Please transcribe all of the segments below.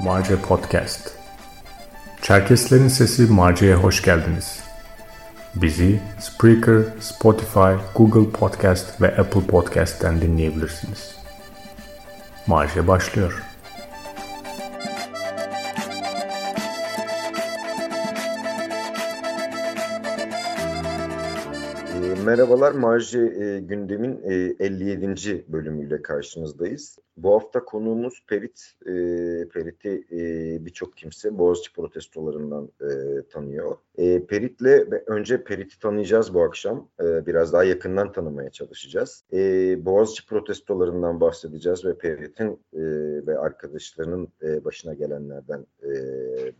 Marce Podcast Çerkeslerin Sesi Marce'ye hoş geldiniz. Bizi Spreaker, Spotify, Google Podcast ve Apple Podcast'ten dinleyebilirsiniz. Marce başlıyor. Merhabalar, Marji e, gündemin e, 57. bölümüyle karşınızdayız. Bu hafta konuğumuz Perit. E, Perit'i e, birçok kimse Boğaziçi protestolarından e, tanıyor. E, Perit'le önce Perit'i tanıyacağız bu akşam. E, biraz daha yakından tanımaya çalışacağız. E, Boğaziçi protestolarından bahsedeceğiz ve Perit'in e, ve arkadaşlarının e, başına gelenlerden e,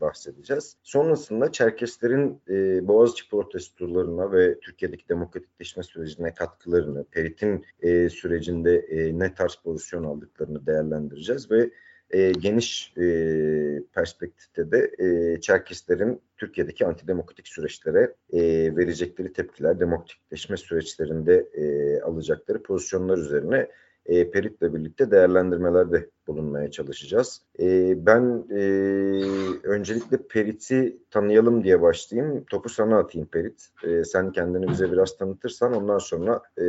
bahsedeceğiz. Sonrasında Çerkeslerin e, Boğaziçi protestolarına ve Türkiye'deki demokratikleşme sürecine katkılarını, Perit'in e, sürecinde e, ne tarz pozisyon aldıklarını değerlendireceğiz ve e, geniş e, perspektifte de e, Çerkeslerin Türkiye'deki antidemokratik süreçlere e, verecekleri tepkiler, demokratikleşme süreçlerinde e, alacakları pozisyonlar üzerine e, Perit'le birlikte değerlendirmelerde bulunmaya çalışacağız. E, ben e, öncelikle Perit'i tanıyalım diye başlayayım. Topu sana atayım Perit. E, sen kendini bize biraz tanıtırsan ondan sonra e,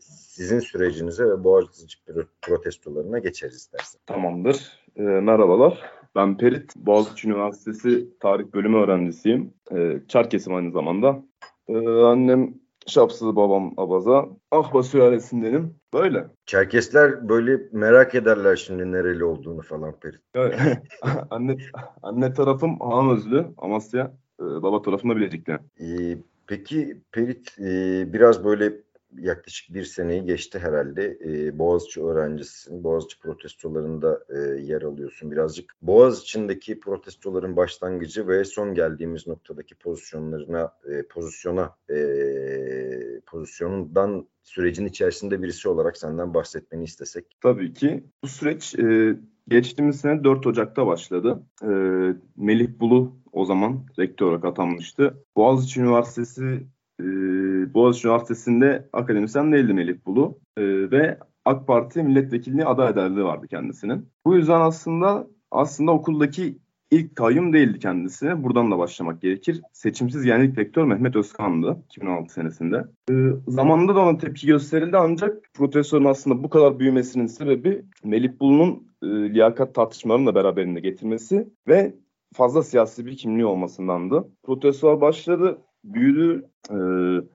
sizin sürecinize ve Boğaziçi protestolarına geçeriz istersen. Tamamdır. E, merhabalar. Ben Perit. Boğaziçi Üniversitesi Tarih Bölümü öğrencisiyim. E, Çerkesim aynı zamanda. E, annem Şapsız babam abaza. Ahba sülalesindenim. Böyle. Çerkesler böyle merak ederler şimdi nereli olduğunu falan Perit. anne, anne tarafım Hanözlü, Amasya. Ee, baba tarafım da Bilecikli. Ee, peki Perit e, biraz böyle yaklaşık bir seneyi geçti herhalde. E, Boğaziçi öğrencisisin. Boğaziçi protestolarında e, yer alıyorsun. Birazcık Boğaziçi'ndeki protestoların başlangıcı ve son geldiğimiz noktadaki pozisyonlarına, e, pozisyona, e, pozisyondan sürecin içerisinde birisi olarak senden bahsetmeni istesek. Tabii ki. Bu süreç e, geçtiğimiz sene 4 Ocak'ta başladı. E, Melih Bulu o zaman rektör olarak atanmıştı. Boğaziçi Üniversitesi e, Boğaziçi Üniversitesi'nde akademisyen değildi Melih Bulu e, ve AK Parti milletvekilliği aday adaylığı vardı kendisinin. Bu yüzden aslında aslında okuldaki ilk kayyum değildi kendisi. Buradan da başlamak gerekir. Seçimsiz genellik rektör Mehmet Özkan'dı 2016 senesinde. E, zamanında da ona tepki gösterildi ancak protestörün aslında bu kadar büyümesinin sebebi Melih Bulu'nun e, liyakat tartışmalarını da beraberinde getirmesi ve fazla siyasi bir kimliği olmasındandı. Protestler başladı büyüdü. E,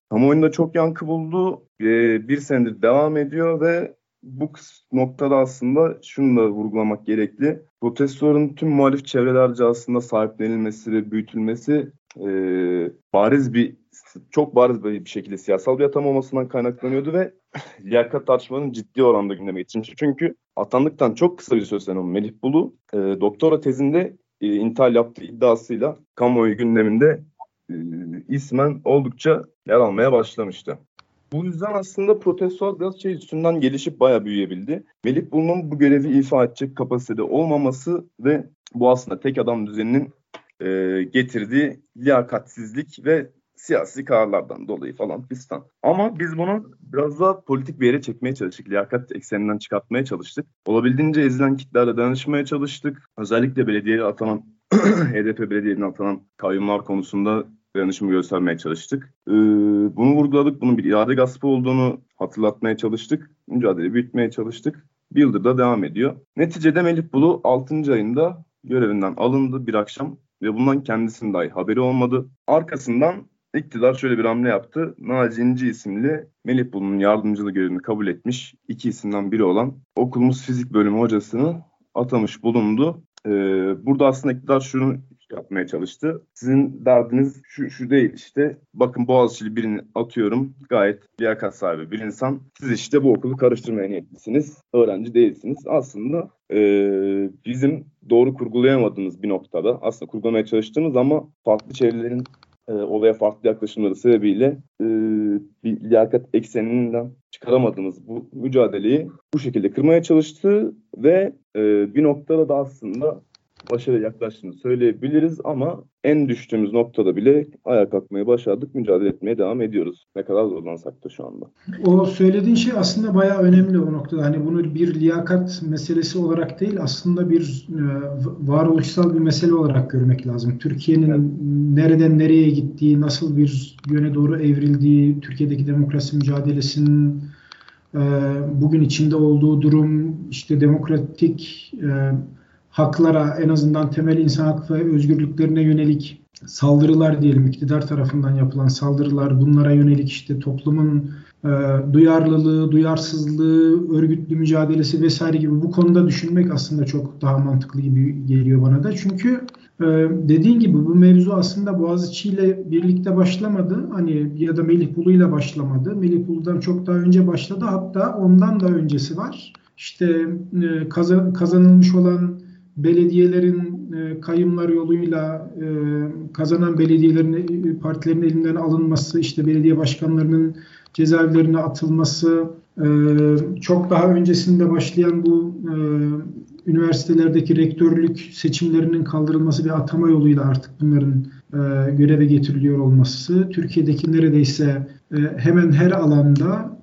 kamuoyunda çok yankı buldu. E, bir senedir devam ediyor ve bu noktada aslında şunu da vurgulamak gerekli. Protestoların tüm muhalif çevrelerce aslında sahiplenilmesi ve büyütülmesi e, bariz bir çok bariz bir şekilde siyasal bir atam olmasından kaynaklanıyordu ve liyakat tartışmalarının ciddi oranda gündeme getirilmişti. Çünkü atandıktan çok kısa bir süre Melih Bulu e, doktora tezinde e, intihal yaptığı iddiasıyla kamuoyu gündeminde e, ismen oldukça yer almaya başlamıştı. Bu yüzden aslında protestolar biraz şey üstünden gelişip bayağı büyüyebildi. Melih Bulu'nun bu görevi ifa edecek kapasitede olmaması ve bu aslında tek adam düzeninin e, getirdiği liyakatsizlik ve siyasi kararlardan dolayı falan fistan. Ama biz bunu biraz daha politik bir yere çekmeye çalıştık. Liyakat ekseninden çıkartmaya çalıştık. Olabildiğince ezilen kitlerle danışmaya çalıştık. Özellikle belediyeye atanan HDP belediyelerine atanan kayyumlar konusunda dayanışımı göstermeye çalıştık. Ee, bunu vurguladık. Bunun bir irade gaspı olduğunu hatırlatmaya çalıştık. Mücadele büyütmeye çalıştık. Bir yıldır da devam ediyor. Neticede Melih Bulu 6. ayında görevinden alındı bir akşam ve bundan kendisinin dahi haberi olmadı. Arkasından iktidar şöyle bir hamle yaptı. Naci İnci isimli Melih Bulu'nun yardımcılığı görevini kabul etmiş iki isimden biri olan okulumuz fizik bölümü hocasını atamış bulundu. Ee, burada aslında iktidar şunu yapmaya çalıştı. Sizin derdiniz şu, şu değil işte. Bakın Boğaziçi'li birini atıyorum. Gayet liyakat sahibi bir insan. Siz işte bu okulu karıştırmaya niyetlisiniz. Öğrenci değilsiniz. Aslında e, bizim doğru kurgulayamadığımız bir noktada aslında kurgulamaya çalıştığımız ama farklı çevrelerin e, olaya farklı yaklaşımları sebebiyle e, bir liyakat ekseninden çıkaramadığımız bu mücadeleyi bu şekilde kırmaya çalıştı ve e, bir noktada da aslında başarıya yaklaştığını söyleyebiliriz ama en düştüğümüz noktada bile ayağa kalkmaya başardık, mücadele etmeye devam ediyoruz. Ne kadar zorlansak da şu anda. O söylediğin şey aslında bayağı önemli o noktada. Hani bunu bir liyakat meselesi olarak değil aslında bir e, varoluşsal bir mesele olarak görmek lazım. Türkiye'nin evet. nereden nereye gittiği, nasıl bir yöne doğru evrildiği, Türkiye'deki demokrasi mücadelesinin e, bugün içinde olduğu durum, işte demokratik e, haklara en azından temel insan hak ve özgürlüklerine yönelik saldırılar diyelim iktidar tarafından yapılan saldırılar bunlara yönelik işte toplumun e, duyarlılığı, duyarsızlığı, örgütlü mücadelesi vesaire gibi bu konuda düşünmek aslında çok daha mantıklı gibi geliyor bana da. Çünkü e, dediğin gibi bu mevzu aslında Boğaziçi ile birlikte başlamadı. Hani ya da Melih Bulu ile başlamadı. Melih Bulu'dan çok daha önce başladı. Hatta ondan da öncesi var. İşte e, kazan, kazanılmış olan belediyelerin e, kayımlar yoluyla e, kazanan belediyelerin e, partilerin elinden alınması, işte belediye başkanlarının cezaevlerine atılması, çok daha öncesinde başlayan bu üniversitelerdeki rektörlük seçimlerinin kaldırılması ve atama yoluyla artık bunların göreve getiriliyor olması, Türkiye'deki neredeyse hemen her alanda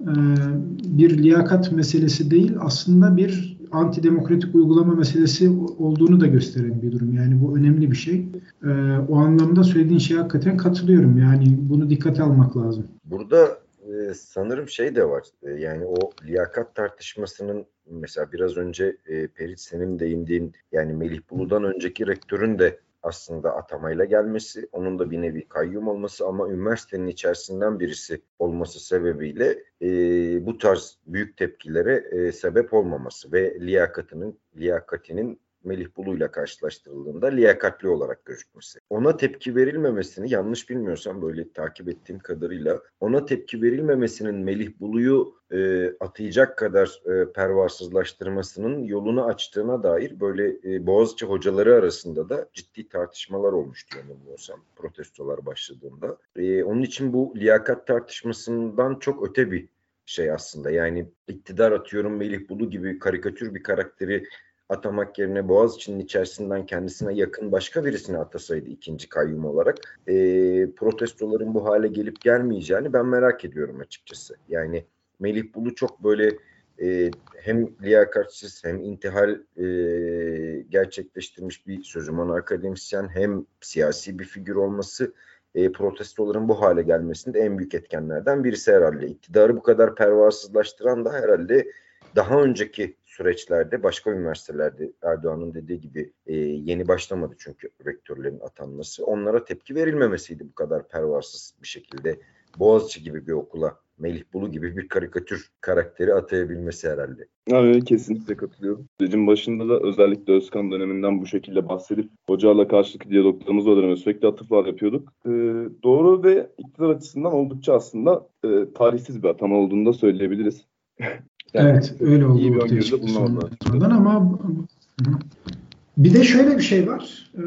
bir liyakat meselesi değil, aslında bir antidemokratik uygulama meselesi olduğunu da gösteren bir durum. Yani bu önemli bir şey. E, o anlamda söylediğin şeye hakikaten katılıyorum. Yani bunu dikkate almak lazım. Burada e, sanırım şey de var. E, yani o liyakat tartışmasının mesela biraz önce e, Perit senin değindiğin yani Melih Bulu'dan önceki rektörün de aslında atamayla gelmesi, onun da bir nevi kayyum olması ama üniversitenin içerisinden birisi olması sebebiyle e, bu tarz büyük tepkilere e, sebep olmaması ve liyakatının liyakatinin Melih Bulu ile karşılaştırıldığında liyakatli olarak gözükmesi. Ona tepki verilmemesini yanlış bilmiyorsam böyle takip ettiğim kadarıyla ona tepki verilmemesinin Melih Bulu'yu e, atayacak kadar e, pervasızlaştırmasının yolunu açtığına dair böyle e, Boğaziçi hocaları arasında da ciddi tartışmalar olmuştu yanılmıyorsam protestolar başladığında. E, onun için bu liyakat tartışmasından çok öte bir şey aslında. Yani iktidar atıyorum Melih Bulu gibi karikatür bir karakteri atamak yerine Boğaziçi'nin içerisinden kendisine yakın başka birisini atasaydı ikinci kayyum olarak e, protestoların bu hale gelip gelmeyeceğini ben merak ediyorum açıkçası. Yani Melih Bulu çok böyle e, hem liyakatsiz hem intihal e, gerçekleştirmiş bir sözüman akademisyen hem siyasi bir figür olması e, protestoların bu hale gelmesinde en büyük etkenlerden birisi herhalde. İktidarı bu kadar pervasızlaştıran da herhalde daha önceki süreçlerde başka üniversitelerde Erdoğan'ın dediği gibi e, yeni başlamadı çünkü rektörlerin atanması. Onlara tepki verilmemesiydi bu kadar pervasız bir şekilde. Boğaziçi gibi bir okula Melih Bulu gibi bir karikatür karakteri atayabilmesi herhalde. Evet kesinlikle katılıyorum. Sürecin başında da özellikle Özkan döneminden bu şekilde bahsedip hocalarla karşılıklı diyaloglarımız o döneme sürekli atıflar yapıyorduk. Ee, doğru ve iktidar açısından oldukça aslında e, tarihsiz bir atama olduğunu da söyleyebiliriz. Yani evet öyle oldu. İyi bir öngörüde bulunamadılar. Ama bir de şöyle bir şey var. Ee,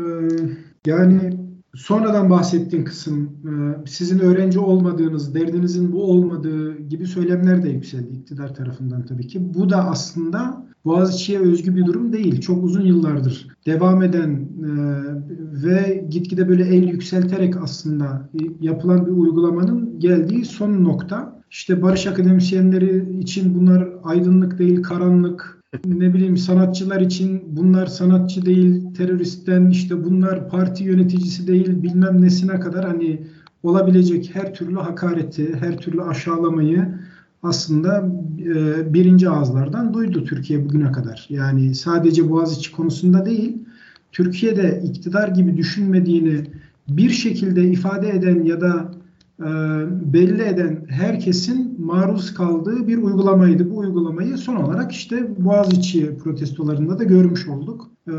yani sonradan bahsettiğin kısım e, sizin öğrenci olmadığınız, derdinizin bu olmadığı gibi söylemler de yükseldi iktidar tarafından tabii ki. Bu da aslında Boğaziçi'ye özgü bir durum değil. Çok uzun yıllardır devam eden e, ve gitgide böyle el yükselterek aslında yapılan bir uygulamanın geldiği son nokta. İşte barış akademisyenleri için bunlar aydınlık değil karanlık. ne bileyim sanatçılar için bunlar sanatçı değil teröristten işte bunlar parti yöneticisi değil bilmem nesine kadar hani olabilecek her türlü hakareti, her türlü aşağılamayı aslında e, birinci ağızlardan duydu Türkiye bugüne kadar. Yani sadece Boğaziçi konusunda değil, Türkiye'de iktidar gibi düşünmediğini bir şekilde ifade eden ya da belli eden herkesin maruz kaldığı bir uygulamaydı. Bu uygulamayı son olarak işte Boğaziçi protestolarında da görmüş olduk. E,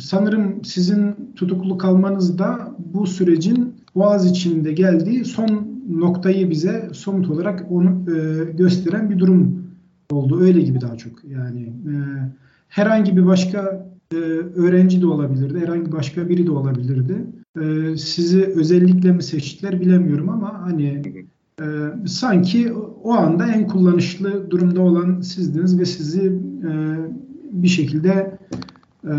sanırım sizin tutuklu kalmanız da bu sürecin Boğaziçi'nde geldiği son noktayı bize somut olarak onu e, gösteren bir durum oldu. Öyle gibi daha çok. Yani herhangi bir başka öğrenci de olabilirdi, herhangi başka biri de olabilirdi e, sizi özellikle mi seçtiler bilemiyorum ama hani e, sanki o anda en kullanışlı durumda olan sizdiniz ve sizi e, bir şekilde e, e,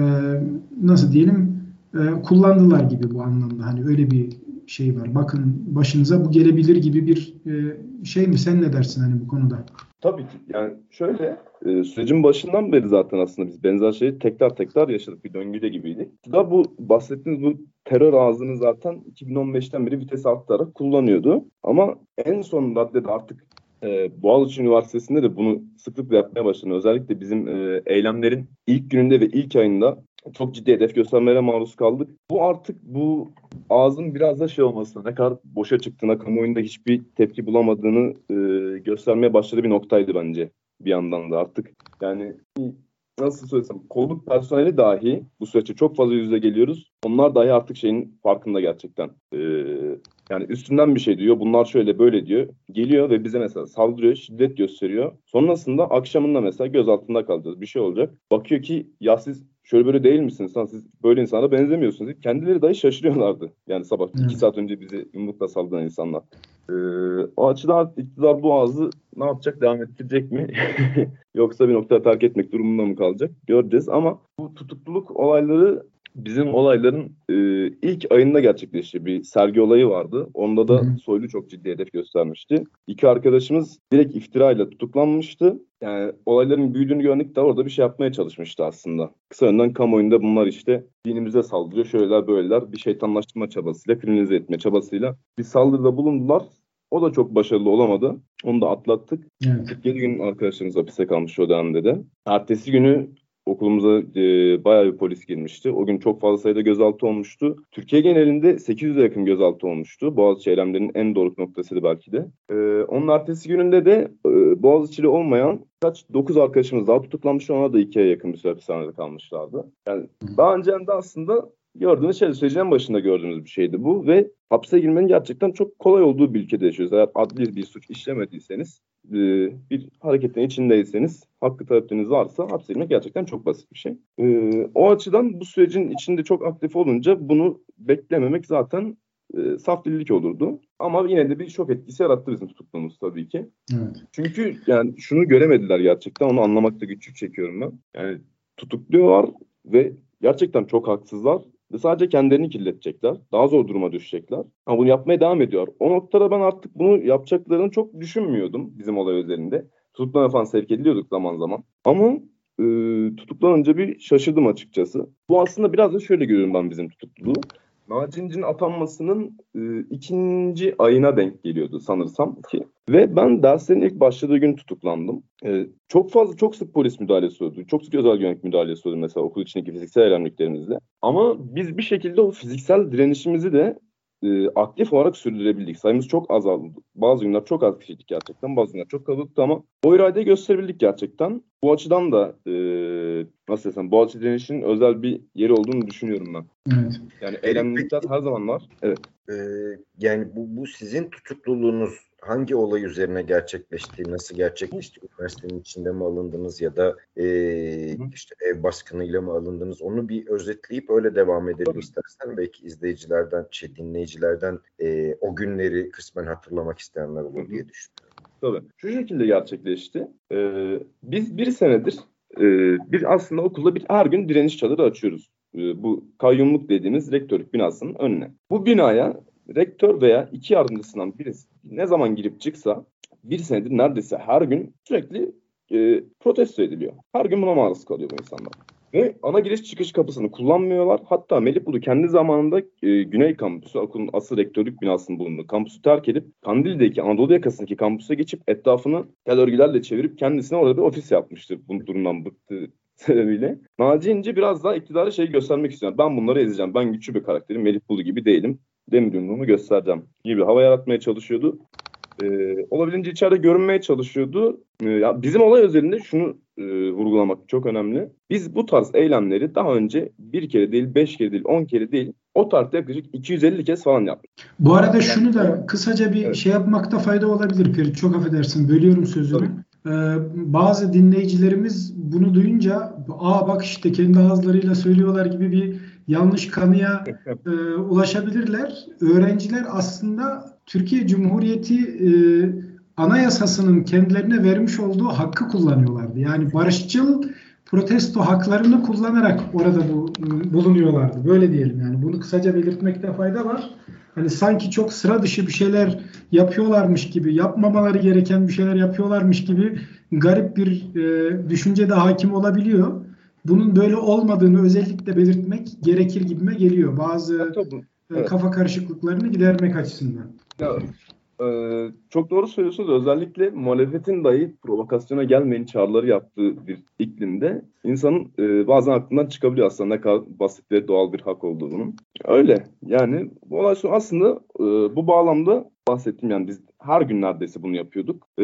nasıl diyelim e, kullandılar gibi bu anlamda. Hani öyle bir şey var. Bakın başınıza bu gelebilir gibi bir e, şey mi? Sen ne dersin hani bu konuda? Tabii ki. Yani şöyle e, sürecin başından beri zaten aslında biz benzer şeyi tekrar tekrar yaşadık. Bir döngüde gibiydi. Da bu bahsettiğiniz bu terör ağzını zaten 2015'ten beri vites arttırarak kullanıyordu. Ama en son raddede artık e, Boğaziçi Üniversitesi'nde de bunu sıklıkla yapmaya başladı. Özellikle bizim e, eylemlerin ilk gününde ve ilk ayında çok ciddi hedef göstermelere maruz kaldık. Bu artık bu ağzın biraz da şey olması, ne kadar boşa çıktığına, kamuoyunda hiçbir tepki bulamadığını e, göstermeye başladığı bir noktaydı bence bir yandan da artık. Yani nasıl söylesem kolluk personeli dahi bu süreçte çok fazla yüzde geliyoruz. Onlar dahi artık şeyin farkında gerçekten. Ee, yani üstünden bir şey diyor. Bunlar şöyle böyle diyor. Geliyor ve bize mesela saldırıyor, şiddet gösteriyor. Sonrasında akşamında mesela göz altında kalacağız. Bir şey olacak. Bakıyor ki ya siz şöyle böyle değil misiniz? Sen siz böyle insana benzemiyorsunuz. Kendileri dahi şaşırıyorlardı. Yani sabah evet. iki saat önce bizi yumrukla saldıran insanlar. Ee, o açıdan iktidar bu ağzı ne yapacak? Devam ettirecek mi? Yoksa bir noktada terk etmek durumunda mı kalacak? Göreceğiz ama bu tutukluluk olayları bizim olayların e, ilk ayında gerçekleşti. Bir sergi olayı vardı. Onda da Soylu çok ciddi hedef göstermişti. İki arkadaşımız direkt iftirayla tutuklanmıştı. Yani olayların büyüdüğünü gördük de orada bir şey yapmaya çalışmıştı aslında. Kısa önden kamuoyunda bunlar işte dinimize saldırıyor, şöyleler böyleler bir şeytanlaştırma çabasıyla, kriminalize etme çabasıyla bir saldırıda bulundular. O da çok başarılı olamadı. Onu da atlattık. Evet. 47 gün arkadaşlarımız hapiste kalmış o dönemde de. Ertesi günü okulumuza e, bayağı bir polis girmişti. O gün çok fazla sayıda gözaltı olmuştu. Türkiye genelinde 800'e yakın gözaltı olmuştu. Boğaziçi eylemlerinin en doruk noktasıydı belki de. E, onun ertesi gününde de e, Boğaziçi'li olmayan kaç 9 arkadaşımız daha tutuklanmış. Ona da 2'ye yakın bir süre hapishanede kalmışlardı. Yani daha önce de aslında gördüğünüz şey sürecin başında gördüğünüz bir şeydi bu ve hapse girmenin gerçekten çok kolay olduğu bir ülkede yaşıyoruz. Eğer adli bir suç işlemediyseniz, e, bir hareketin içindeyseniz, hakkı talepleriniz varsa hapse girmek gerçekten çok basit bir şey. E, o açıdan bu sürecin içinde çok aktif olunca bunu beklememek zaten e, saf dillik olurdu. Ama yine de bir şok etkisi yarattı bizim tutukluğumuz tabii ki. Evet. Çünkü yani şunu göremediler gerçekten. Onu anlamakta güçlük çekiyorum ben. Yani tutukluyorlar ve gerçekten çok haksızlar ve sadece kendilerini kirletecekler. Daha zor duruma düşecekler. Ama bunu yapmaya devam ediyor. O noktada ben artık bunu yapacaklarını çok düşünmüyordum bizim olay üzerinde. Tutuklama falan sevk ediliyorduk zaman zaman. Ama e, tutuklanınca bir şaşırdım açıkçası. Bu aslında biraz da şöyle görüyorum ben bizim tutukluluğu. Nacinci'nin atanmasının e, ikinci ayına denk geliyordu sanırsam ki. Ve ben derslerin ilk başladığı gün tutuklandım. E, çok fazla, çok sık polis müdahalesi oldu. Çok sık özel güvenlik müdahalesi oldu mesela okul içindeki fiziksel eylemliklerimizle. Ama biz bir şekilde o fiziksel direnişimizi de e, aktif olarak sürdürebildik. Sayımız çok azaldı. Bazı günler çok az kişiydik gerçekten. Bazı günler çok kalabalıktı ama o iradeyi gösterebildik gerçekten. Bu açıdan da e, nasıl desem Boğaziçi direnişinin özel bir yeri olduğunu düşünüyorum ben. Evet. Yani eylemlilikler her zaman var. Evet. Ee, yani bu, bu sizin tutukluluğunuz hangi olay üzerine gerçekleşti, nasıl gerçekleşti, üniversitenin içinde mi alındınız ya da e, işte ev baskınıyla mı alındınız onu bir özetleyip öyle devam edelim Tabii. istersen. Belki izleyicilerden, şey, dinleyicilerden e, o günleri kısmen hatırlamak isteyenler olur diye düşünüyorum. Tabii. Şu şekilde gerçekleşti. Ee, biz bir senedir e, bir aslında okulda bir her gün direniş çadırı açıyoruz. E, bu kayyumluk dediğimiz rektörlük binasının önüne. Bu binaya rektör veya iki yardımcısından birisi ne zaman girip çıksa bir senedir neredeyse her gün sürekli e, protesto ediliyor. Her gün buna maruz kalıyor bu insanlar. Ve ana giriş çıkış kapısını kullanmıyorlar. Hatta Melih Bulu kendi zamanında e, Güney Kampüsü, okulun asıl rektörlük binasının bulunduğu kampüsü terk edip Kandil'deki Anadolu yakasındaki kampüse geçip etrafını tel örgülerle çevirip kendisine orada bir ofis yapmıştır. Bu durumdan bıktığı sebebiyle. Naci İnce biraz daha iktidarı şey göstermek istiyor. Ben bunları ezeceğim. Ben güçlü bir karakterim. Melih Bulu gibi değilim demir yumruğumu göstereceğim gibi hava yaratmaya çalışıyordu. Ee, olabildiğince içeride görünmeye çalışıyordu. Ee, ya bizim olay özelinde şunu e, vurgulamak çok önemli. Biz bu tarz eylemleri daha önce bir kere değil, beş kere değil, on kere değil, o tarzda yaklaşık 250 kez falan yaptık. Bu arada yani, şunu da kısaca bir evet. şey yapmakta fayda olabilir Ferit. Çok affedersin, bölüyorum sözünü. Ee, bazı dinleyicilerimiz bunu duyunca, aa bak işte kendi ağızlarıyla söylüyorlar gibi bir yanlış kanıya e, ulaşabilirler. Öğrenciler aslında Türkiye Cumhuriyeti e, anayasasının kendilerine vermiş olduğu hakkı kullanıyorlardı. Yani barışçıl protesto haklarını kullanarak orada bu bulunuyorlardı. Böyle diyelim yani. Bunu kısaca belirtmekte fayda var. Hani sanki çok sıra dışı bir şeyler yapıyorlarmış gibi, yapmamaları gereken bir şeyler yapıyorlarmış gibi garip bir e, düşünce de hakim olabiliyor. Bunun böyle olmadığını özellikle belirtmek gerekir gibime geliyor. Bazı e, kafa karışıklıklarını gidermek açısından. Ya, ee, çok doğru söylüyorsunuz. Özellikle muhalefetin dahi provokasyona gelmeyin çağrıları yaptığı bir iklimde insanın e, bazen aklından çıkabiliyor aslında ne kadar basit ve doğal bir hak olduğunu. Öyle. Yani bu olay aslında e, bu bağlamda bahsettim yani biz her gün neredeyse bunu yapıyorduk. E,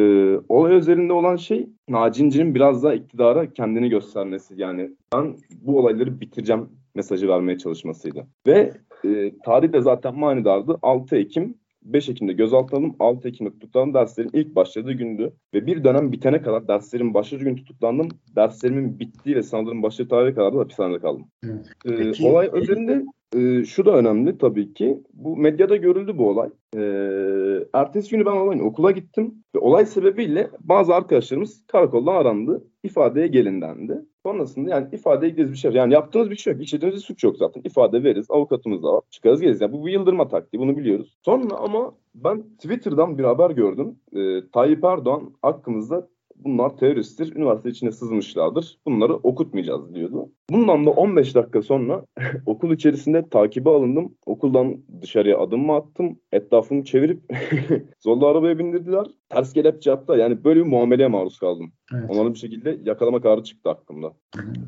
olay üzerinde olan şey Naci biraz daha iktidara kendini göstermesi. Yani ben bu olayları bitireceğim mesajı vermeye çalışmasıydı. Ve e, tarih de zaten manidardı. 6 Ekim 5 Ekim'de gözaltına alındım. 6 Ekim'de tutuklanan derslerin ilk başladığı gündü. Ve bir dönem bitene kadar derslerin başladığı gün tutuklandım. Derslerimin bittiği ve sınavların başladığı tarihe kadar da hapishanede kaldım. Ee, Peki, olay özelinde e, şu da önemli tabii ki. Bu medyada görüldü bu olay. Ee, ertesi günü ben olayın okula gittim. Ve olay sebebiyle bazı arkadaşlarımız karakoldan arandı. ifadeye gelin dendi. Sonrasında yani ifadeye gideriz bir şey Yani yaptığımız bir şey yok. İşlediğimiz suç yok zaten. İfade veririz. Avukatımız da var. Çıkarız geliriz. Yani bu bir yıldırma taktiği. Bunu biliyoruz. Sonra ama ben Twitter'dan bir haber gördüm. Ee, Tayyip Erdoğan hakkımızda bunlar teröristtir, üniversite içine sızmışlardır, bunları okutmayacağız diyordu. Bundan da 15 dakika sonra okul içerisinde takibe alındım. Okuldan dışarıya adım mı attım, etrafımı çevirip zorla arabaya bindirdiler. Ters kelepçe yaptı. Yani böyle bir muameleye maruz kaldım. Evet. Onların bir şekilde yakalama kararı çıktı hakkımda.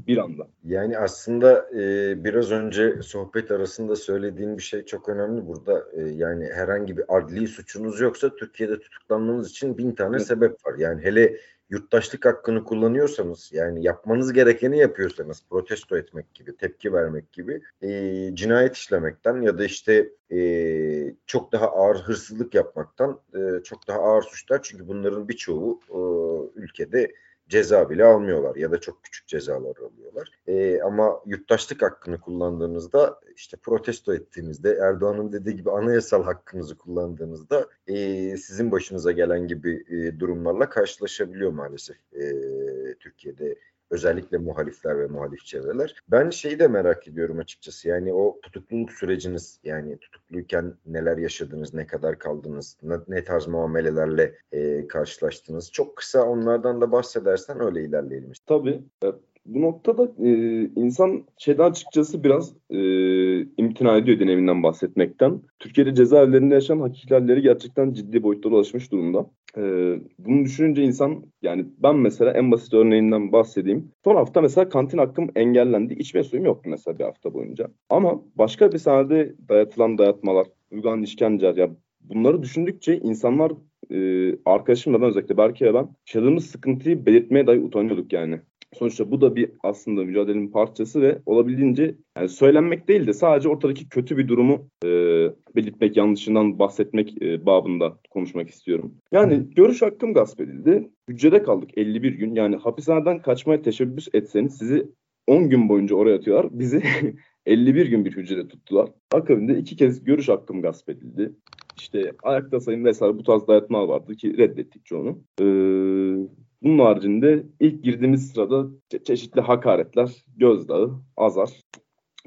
bir anda. Yani aslında e, biraz önce sohbet arasında söylediğin bir şey çok önemli burada. E, yani herhangi bir adli suçunuz yoksa Türkiye'de tutuklanmanız için bin tane evet. sebep var. Yani hele yurttaşlık hakkını kullanıyorsanız yani yapmanız gerekeni yapıyorsanız protesto etmek gibi, tepki vermek gibi e, cinayet işlemekten ya da işte e, çok daha ağır hırsızlık yapmaktan e, çok daha ağır suçlar. Çünkü bunların birçoğu e, ülkede ceza bile almıyorlar ya da çok küçük cezalar alıyorlar. E, ama yurttaşlık hakkını kullandığınızda işte protesto ettiğinizde Erdoğan'ın dediği gibi anayasal hakkınızı kullandığınızda e, sizin başınıza gelen gibi e, durumlarla karşılaşabiliyor maalesef e, Türkiye'de özellikle muhalifler ve muhalif çevreler. Ben şeyi de merak ediyorum açıkçası. Yani o tutukluluk süreciniz yani tutukluyken neler yaşadınız, ne kadar kaldınız, ne, ne tarz muamelelerle e, karşılaştınız. Çok kısa onlardan da bahsedersen öyle ilerleyelim. Tabii bu noktada e, insan şeyden açıkçası biraz e, imtina ediyor döneminden bahsetmekten. Türkiye'de cezaevlerinde yaşanan hak gerçekten ciddi boyutlara ulaşmış durumda. E, bunu düşününce insan yani ben mesela en basit örneğinden bahsedeyim. Son hafta mesela kantin hakkım engellendi. İçme suyum yoktu mesela bir hafta boyunca. Ama başka bir sahnede dayatılan dayatmalar, uygulan işkenceler ya bunları düşündükçe insanlar e, arkadaşımla ben özellikle Berke ve ben yaşadığımız sıkıntıyı belirtmeye dahi utanıyorduk yani. Sonuçta bu da bir aslında mücadelenin parçası ve olabildiğince yani söylenmek değil de sadece ortadaki kötü bir durumu e, belirtmek, yanlışından bahsetmek e, babında konuşmak istiyorum. Yani görüş hakkım gasp edildi. Hücrede kaldık 51 gün. Yani hapishaneden kaçmaya teşebbüs etseniz sizi 10 gün boyunca oraya atıyorlar. Bizi 51 gün bir hücrede tuttular. Akabinde iki kez görüş hakkım gasp edildi. İşte ayakta sayım vesaire bu tarz dayatmalar vardı ki reddettik çoğunu. Ee, bunun haricinde ilk girdiğimiz sırada çe- çeşitli hakaretler, gözdağı, azar,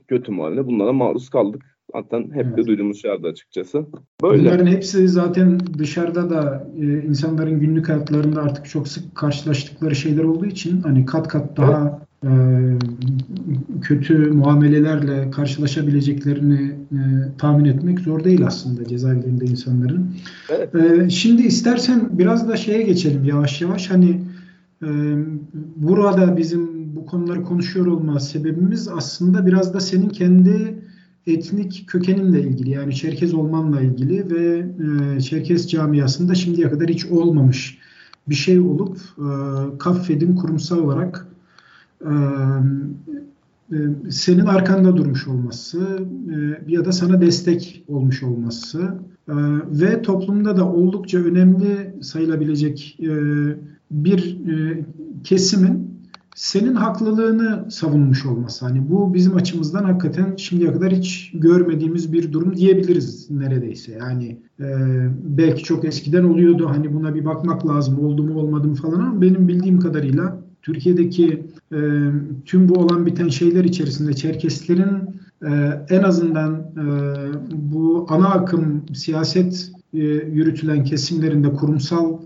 kötü muamele bunlara maruz kaldık. Zaten hep evet. de duyduğumuz şeylerdi açıkçası. Böyle. Bunların hepsi zaten dışarıda da e, insanların günlük hayatlarında artık çok sık karşılaştıkları şeyler olduğu için hani kat kat daha. E, kötü muamelelerle karşılaşabileceklerini e, tahmin etmek zor değil aslında cezaevlerinde insanların. Evet. E, şimdi istersen biraz da şeye geçelim yavaş yavaş. Hani e, burada bizim bu konuları konuşuyor olma sebebimiz aslında biraz da senin kendi etnik kökeninle ilgili yani Çerkez olmanla ilgili ve e, Çerkez camiasında şimdiye kadar hiç olmamış bir şey olup e, Kaffed'in kurumsal olarak senin arkanda durmuş olması ya da sana destek olmuş olması ve toplumda da oldukça önemli sayılabilecek bir kesimin senin haklılığını savunmuş olması. Hani bu bizim açımızdan hakikaten şimdiye kadar hiç görmediğimiz bir durum diyebiliriz neredeyse. Yani belki çok eskiden oluyordu hani buna bir bakmak lazım oldu mu olmadı mı falan ama benim bildiğim kadarıyla Türkiye'deki e, tüm bu olan biten şeyler içerisinde Çerkeslerin e, en azından e, bu ana akım siyaset e, yürütülen kesimlerinde kurumsal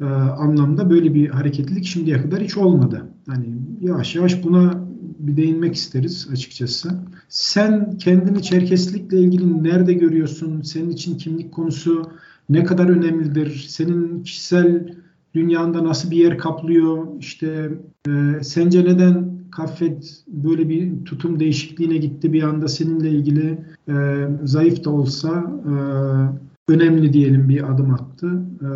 e, anlamda böyle bir hareketlilik şimdiye kadar hiç olmadı. Hani yavaş yavaş buna bir değinmek isteriz açıkçası. Sen kendini Çerkeslikle ilgili nerede görüyorsun? Senin için kimlik konusu ne kadar önemlidir? Senin kişisel dünyanda nasıl bir yer kaplıyor? İşte e, sence neden Kaffet böyle bir tutum değişikliğine gitti bir anda seninle ilgili e, zayıf da olsa e, önemli diyelim bir adım attı. E,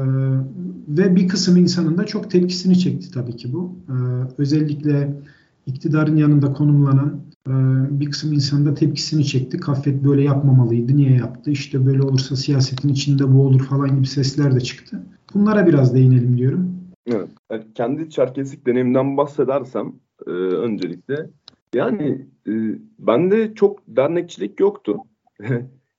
ve bir kısım insanın da çok tepkisini çekti tabii ki bu. E, özellikle iktidarın yanında konumlanan e, bir kısım insan da tepkisini çekti. Kaffet böyle yapmamalıydı. Niye yaptı? İşte böyle olursa siyasetin içinde bu olur falan gibi sesler de çıktı. Bunlara biraz değinelim diyorum. Evet. Yani kendi Çerkeslik deneyimden bahsedersem e, öncelikle yani e, bende çok dernekçilik yoktu.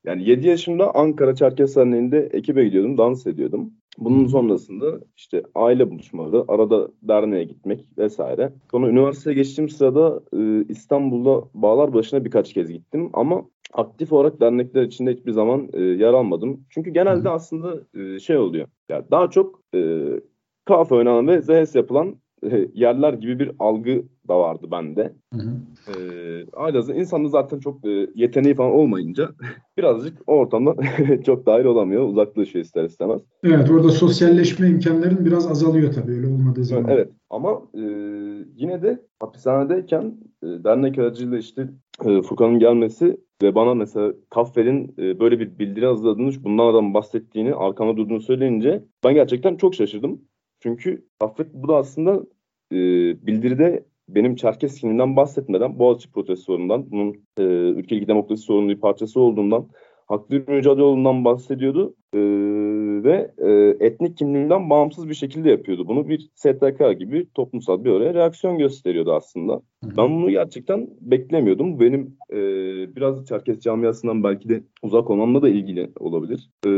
yani 7 yaşımda Ankara Çerkes Derneği'nde ekibe gidiyordum, dans ediyordum. Bunun sonrasında işte aile buluşmaları, arada derneğe gitmek vesaire. Sonra üniversiteye geçtiğim sırada e, İstanbul'da bağlar başına birkaç kez gittim ama aktif olarak dernekler içinde hiçbir zaman e, yer almadım. Çünkü genelde aslında e, şey oluyor. Yani daha çok e, kafe oynanan ve ZS yapılan e, yerler gibi bir algı da vardı bende. Hı hı. Ee, Ailazı insanda zaten çok e, yeteneği falan olmayınca birazcık o ortamda çok dahil olamıyor. Uzaklaşıyor ister istemez. Evet orada sosyalleşme imkanların biraz azalıyor tabii öyle olmadığı zaman. Evet ama e, yine de hapishanedeyken e, dernek aracıyla işte e, Furkan'ın gelmesi ve bana mesela Kaffer'in e, böyle bir bildiri hazırladığını, bundan adam bahsettiğini, arkamda durduğunu söyleyince ben gerçekten çok şaşırdım. Çünkü Kaffet bu da aslında e, bildiride benim Çerkes kimliğinden bahsetmeden Boğaziçi protestolarından, bunun e, ülkedeki demokrasi sorunlu bir parçası olduğundan, haklı bir mücadele olduğundan bahsediyordu e, ve e, etnik kimliğinden bağımsız bir şekilde yapıyordu. Bunu bir STK gibi toplumsal bir oraya reaksiyon gösteriyordu aslında. Ben bunu gerçekten beklemiyordum. Benim e, biraz Çerkes camiasından belki de uzak olmamla da ilgili olabilir. E,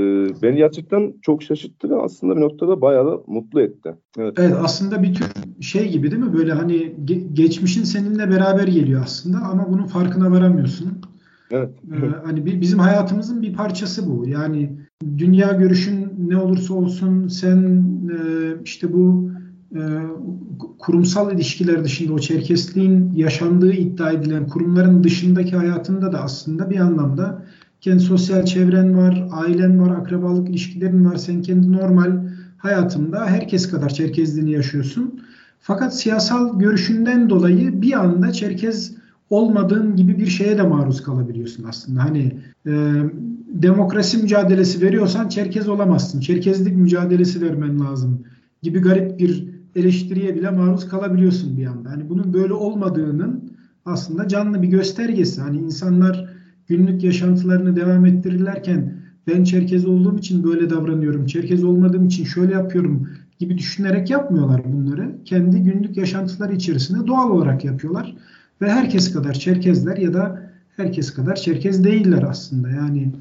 beni gerçekten çok şaşırttı ve aslında bir noktada bayağı da mutlu etti. Evet, evet aslında bir tür şey gibi değil mi? Böyle hani ge- geçmişin seninle beraber geliyor aslında ama bunun farkına varamıyorsun. Evet. Ee, hani bizim hayatımızın bir parçası bu. Yani dünya görüşün ne olursa olsun sen e, işte bu e, kurumsal ilişkiler dışında o Çerkesliğin yaşandığı iddia edilen kurumların dışındaki hayatında da aslında bir anlamda kendi sosyal çevren var, ailen var, akrabalık ilişkilerin var. Sen kendi normal hayatında herkes kadar Çerkezliğini yaşıyorsun. Fakat siyasal görüşünden dolayı bir anda Çerkez olmadığın gibi bir şeye de maruz kalabiliyorsun aslında. Hani e, demokrasi mücadelesi veriyorsan Çerkez olamazsın. Çerkezlik mücadelesi vermen lazım gibi garip bir eleştiriye bile maruz kalabiliyorsun bir anda. Hani bunun böyle olmadığının aslında canlı bir göstergesi. Hani insanlar günlük yaşantılarını devam ettirirlerken ben Çerkez olduğum için böyle davranıyorum, Çerkez olmadığım için şöyle yapıyorum gibi düşünerek yapmıyorlar bunları. Kendi günlük yaşantıları içerisinde doğal olarak yapıyorlar. Ve herkes kadar Çerkezler ya da herkes kadar Çerkez değiller aslında. Yani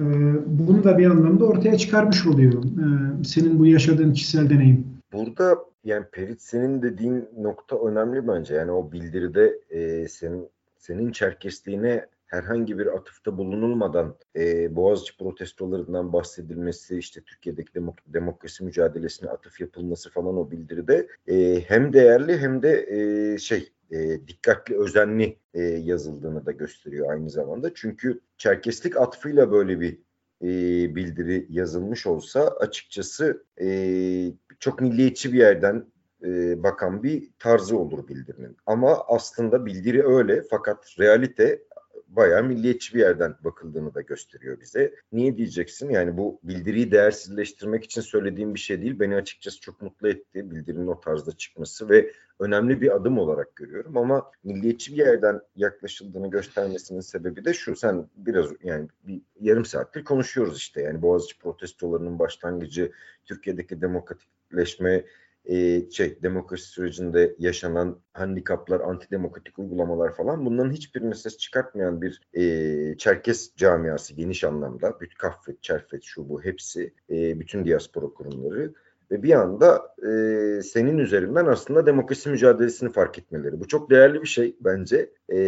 e, bunu da bir anlamda ortaya çıkarmış oluyor. E, senin bu yaşadığın kişisel deneyim. Burada yani Perit senin dediğin nokta önemli bence. Yani o bildiride e, senin senin Çerkesliğine herhangi bir atıfta bulunulmadan e, Boğaziçi protestolarından bahsedilmesi, işte Türkiye'deki demok- demokrasi mücadelesine atıf yapılması falan o bildiride e, hem değerli hem de e, şey e, dikkatli, özenli e, yazıldığını da gösteriyor aynı zamanda. Çünkü Çerkeslik atfıyla böyle bir e, bildiri yazılmış olsa açıkçası e, çok milliyetçi bir yerden e, bakan bir tarzı olur bildirinin. Ama aslında bildiri öyle fakat realite bayağı milliyetçi bir yerden bakıldığını da gösteriyor bize. Niye diyeceksin? Yani bu bildiriyi değersizleştirmek için söylediğim bir şey değil. Beni açıkçası çok mutlu etti bildirinin o tarzda çıkması ve önemli bir adım olarak görüyorum ama milliyetçi bir yerden yaklaşıldığını göstermesinin sebebi de şu. Sen biraz yani bir yarım saattir konuşuyoruz işte. Yani Boğaziçi protestolarının başlangıcı, Türkiye'deki demokratikleşme e, şey demokrasi sürecinde yaşanan handikaplar, antidemokratik uygulamalar falan bunların hiçbirine ses çıkartmayan bir e, Çerkes camiası geniş anlamda. Bütün Kaffet, Çerfet, şu bu hepsi, e, bütün diaspora kurumları ve bir anda e, senin üzerinden aslında demokrasi mücadelesini fark etmeleri. Bu çok değerli bir şey bence e,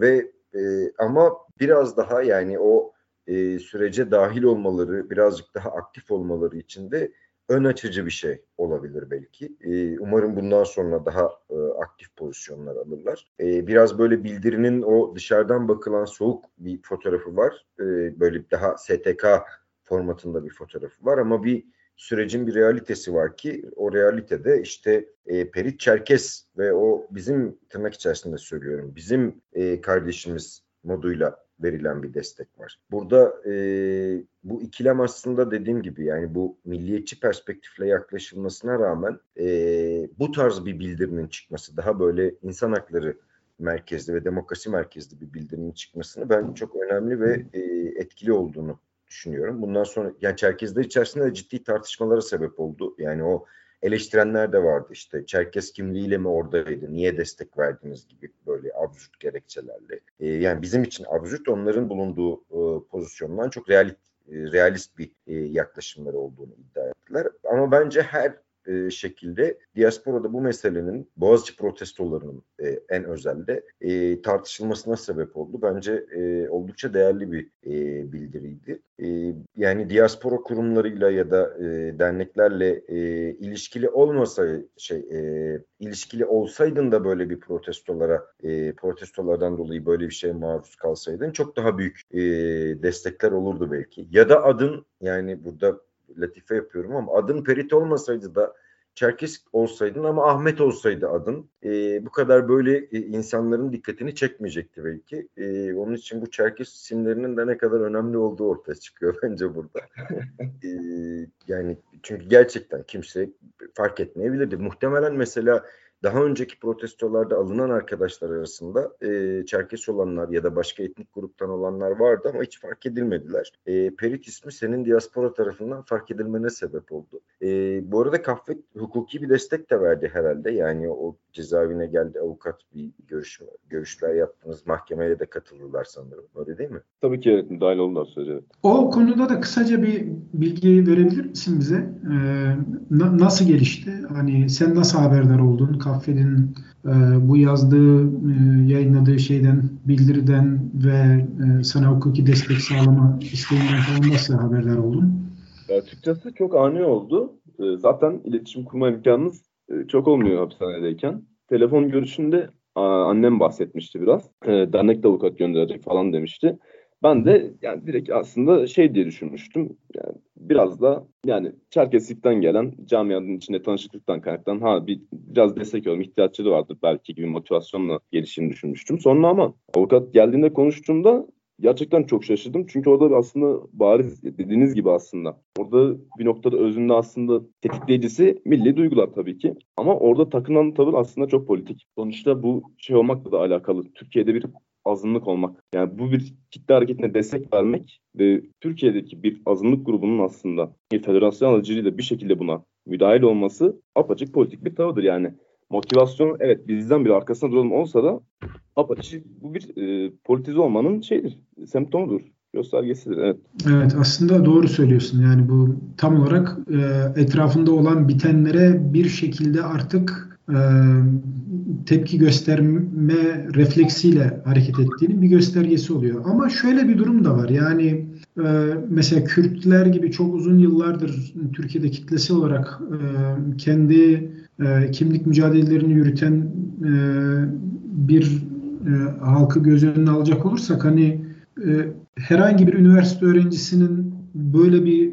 ve e, ama biraz daha yani o e, sürece dahil olmaları, birazcık daha aktif olmaları için de ön açıcı bir şey olabilir belki. E, umarım bundan sonra daha e, aktif pozisyonlar alırlar. E, biraz böyle bildirinin o dışarıdan bakılan soğuk bir fotoğrafı var. E, böyle daha STK formatında bir fotoğrafı var ama bir sürecin bir realitesi var ki o realitede işte e, Perit Çerkes ve o bizim tırnak içerisinde söylüyorum bizim e, kardeşimiz moduyla verilen bir destek var. Burada e, bu ikilem aslında dediğim gibi yani bu milliyetçi perspektifle yaklaşılmasına rağmen e, bu tarz bir bildirinin çıkması daha böyle insan hakları merkezli ve demokrasi merkezli bir bildirinin çıkmasını ben çok önemli ve e, etkili olduğunu düşünüyorum. Bundan sonra yani Çerkezler içerisinde de ciddi tartışmalara sebep oldu. Yani o eleştirenler de vardı işte Çerkez kimliğiyle mi oradaydı, niye destek verdiniz gibi böyle absürt gerekçelerle. E, yani bizim için absürt onların bulunduğu e, pozisyondan çok realist, e, realist bir e, yaklaşımları olduğunu iddia ettiler. Ama bence her e, şekilde diasporada bu meselenin Boğaziçi protestolarının e, en özelde e, tartışılmasına sebep oldu. Bence e, oldukça değerli bir e, bildiriydi. E, yani diaspora kurumlarıyla ya da e, derneklerle e, ilişkili olmasa şey e, ilişkili olsaydın da böyle bir protestolara e, protestolardan dolayı böyle bir şeye maruz kalsaydın çok daha büyük e, destekler olurdu belki. Ya da adın yani burada latife yapıyorum ama adın Perit olmasaydı da Çerkes olsaydın ama Ahmet olsaydı adın e, bu kadar böyle e, insanların dikkatini çekmeyecekti belki. E, onun için bu Çerkes isimlerinin de ne kadar önemli olduğu ortaya çıkıyor bence burada. e, yani çünkü gerçekten kimse fark etmeyebilirdi. Muhtemelen mesela daha önceki protestolarda alınan arkadaşlar arasında e, Çerkes olanlar ya da başka etnik gruptan olanlar vardı ama hiç fark edilmediler. E, Perit ismi senin diaspora tarafından fark edilmene sebep oldu. E, bu arada kahve hukuki bir destek de verdi herhalde. Yani o cezaevine geldi avukat bir görüşme, görüşler yaptınız. Mahkemeye de katıldılar sanırım. Öyle değil mi? Tabii ki dahil oldular sürece. O konuda da kısaca bir bilgi verebilir misin bize? Ee, na- nasıl gelişti? Hani sen nasıl haberdar oldun? Kahvenin e, bu yazdığı, e, yayınladığı şeyden, bildiriden ve e, sana hukuki destek sağlama isteğinden falan nasıl haberdar oldun? Açıkçası çok ani oldu. E, zaten iletişim kurma imkanınız e, çok olmuyor hapishanedeyken. Telefon görüşünde annem bahsetmişti biraz. E, dernek de avukat gönderecek falan demişti. Ben de yani direkt aslında şey diye düşünmüştüm. Yani biraz da yani Çerkezlik'ten gelen camianın içinde tanışıklıktan kaynaklanan ha bir biraz destek alalım ihtiyaçları vardır belki gibi motivasyonla gelişini düşünmüştüm. Sonra ama avukat geldiğinde konuştuğumda gerçekten çok şaşırdım. Çünkü orada aslında bariz dediğiniz gibi aslında. Orada bir noktada özünde aslında tetikleyicisi milli duygular tabii ki. Ama orada takılan tavır aslında çok politik. Sonuçta bu şey olmakla da alakalı. Türkiye'de bir azınlık olmak. Yani bu bir kitle hareketine destek vermek ve Türkiye'deki bir azınlık grubunun aslında bir federasyon aracılığıyla bir şekilde buna müdahil olması apaçık politik bir tavırdır yani. Motivasyon evet bizden bir arkasında duralım olsa da apaçık bu bir e, politize olmanın şeydir, semptomudur göstergesidir. Evet. Evet aslında doğru söylüyorsun. Yani bu tam olarak e, etrafında olan bitenlere bir şekilde artık e, tepki gösterme refleksiyle hareket ettiğinin bir göstergesi oluyor. Ama şöyle bir durum da var. Yani e, mesela Kürtler gibi çok uzun yıllardır Türkiye'de kitlesi olarak e, kendi kimlik mücadelelerini yürüten bir halkı göz önüne alacak olursak hani herhangi bir üniversite öğrencisinin böyle bir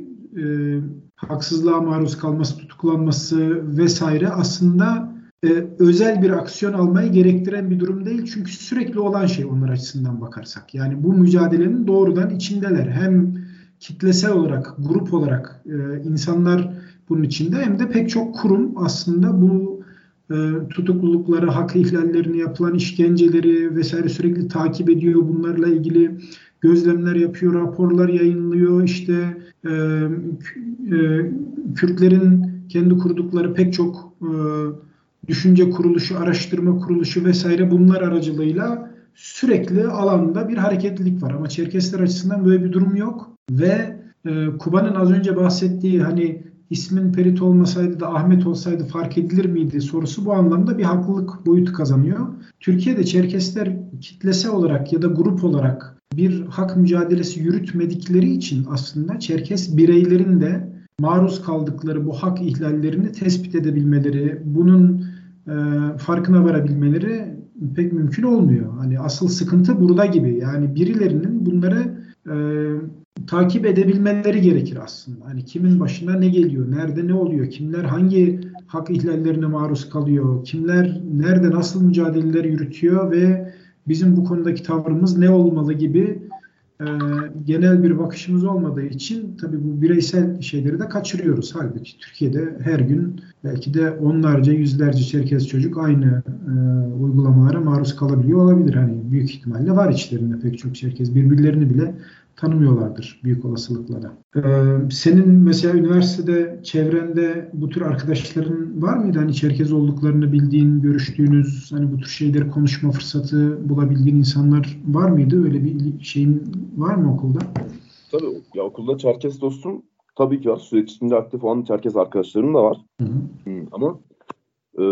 haksızlığa maruz kalması, tutuklanması vesaire aslında e, özel bir aksiyon almayı gerektiren bir durum değil. Çünkü sürekli olan şey onlar açısından bakarsak. Yani bu mücadelenin doğrudan içindeler. Hem kitlesel olarak, grup olarak e, insanlar bunun içinde hem de pek çok kurum aslında bu e, tutuklulukları, hak ihlallerini, yapılan işkenceleri vesaire sürekli takip ediyor. Bunlarla ilgili gözlemler yapıyor, raporlar yayınlıyor. İşte e, e, Kürtlerin kendi kurdukları pek çok e, düşünce kuruluşu, araştırma kuruluşu vesaire bunlar aracılığıyla sürekli alanda bir hareketlilik var. Ama Çerkesler açısından böyle bir durum yok ve e, Kuba'nın az önce bahsettiği hani ismin Perit olmasaydı da Ahmet olsaydı fark edilir miydi sorusu bu anlamda bir haklılık boyutu kazanıyor. Türkiye'de Çerkesler kitlesel olarak ya da grup olarak bir hak mücadelesi yürütmedikleri için aslında Çerkes bireylerin de maruz kaldıkları bu hak ihlallerini tespit edebilmeleri, bunun e, farkına varabilmeleri pek mümkün olmuyor. Hani asıl sıkıntı burada gibi. Yani birilerinin bunları e, takip edebilmeleri gerekir aslında. Hani kimin başına ne geliyor, nerede ne oluyor, kimler hangi hak ihlallerine maruz kalıyor, kimler nerede nasıl mücadeleler yürütüyor ve bizim bu konudaki tavrımız ne olmalı gibi e, genel bir bakışımız olmadığı için tabii bu bireysel şeyleri de kaçırıyoruz. Halbuki Türkiye'de her gün belki de onlarca, yüzlerce Çerkez çocuk aynı e, uygulamalara maruz kalabiliyor olabilir. Hani büyük ihtimalle var içlerinde pek çok Çerkez. Birbirlerini bile tanımıyorlardır büyük olasılıkla da. Ee, senin mesela üniversitede çevrende bu tür arkadaşların var mıydı? Hani Çerkez olduklarını bildiğin, görüştüğünüz, hani bu tür şeyleri konuşma fırsatı bulabildiğin insanlar var mıydı? Öyle bir şeyin var mı okulda? Tabii ya okulda Çerkez dostum tabii ki var. Süreç içinde aktif olan Çerkez arkadaşlarım da var. Hı hı. Ama e,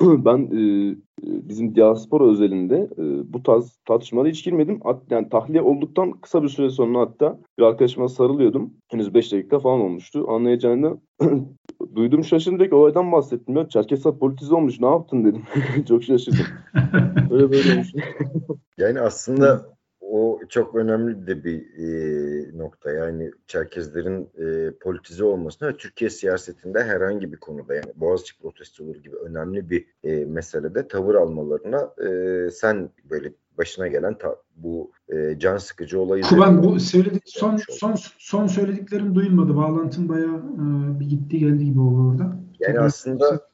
ben e, bizim diaspora özelinde e, bu tarz tartışmalara hiç girmedim. Yani tahliye olduktan kısa bir süre sonra hatta bir arkadaşıma sarılıyordum. Henüz 5 dakika falan olmuştu. Anlayacağını duydum şaşırdım. Direkt olaydan bahsettim. Ya Çerkesler politize olmuş ne yaptın dedim. Çok şaşırdım. Öyle böyle olmuş. yani aslında o çok önemli de bir e, nokta. Yani Çerkezlerin e, politize olmasına ve Türkiye siyasetinde herhangi bir konuda yani Boğaziçi protestoları gibi önemli bir e, meselede tavır almalarına e, sen böyle başına gelen ta, bu e, can sıkıcı olayı. Kuban bu söyledik son son son söylediklerin duyulmadı. Bağlantın bayağı e, bir gitti geldi gibi oldu orada. Yani Tabii aslında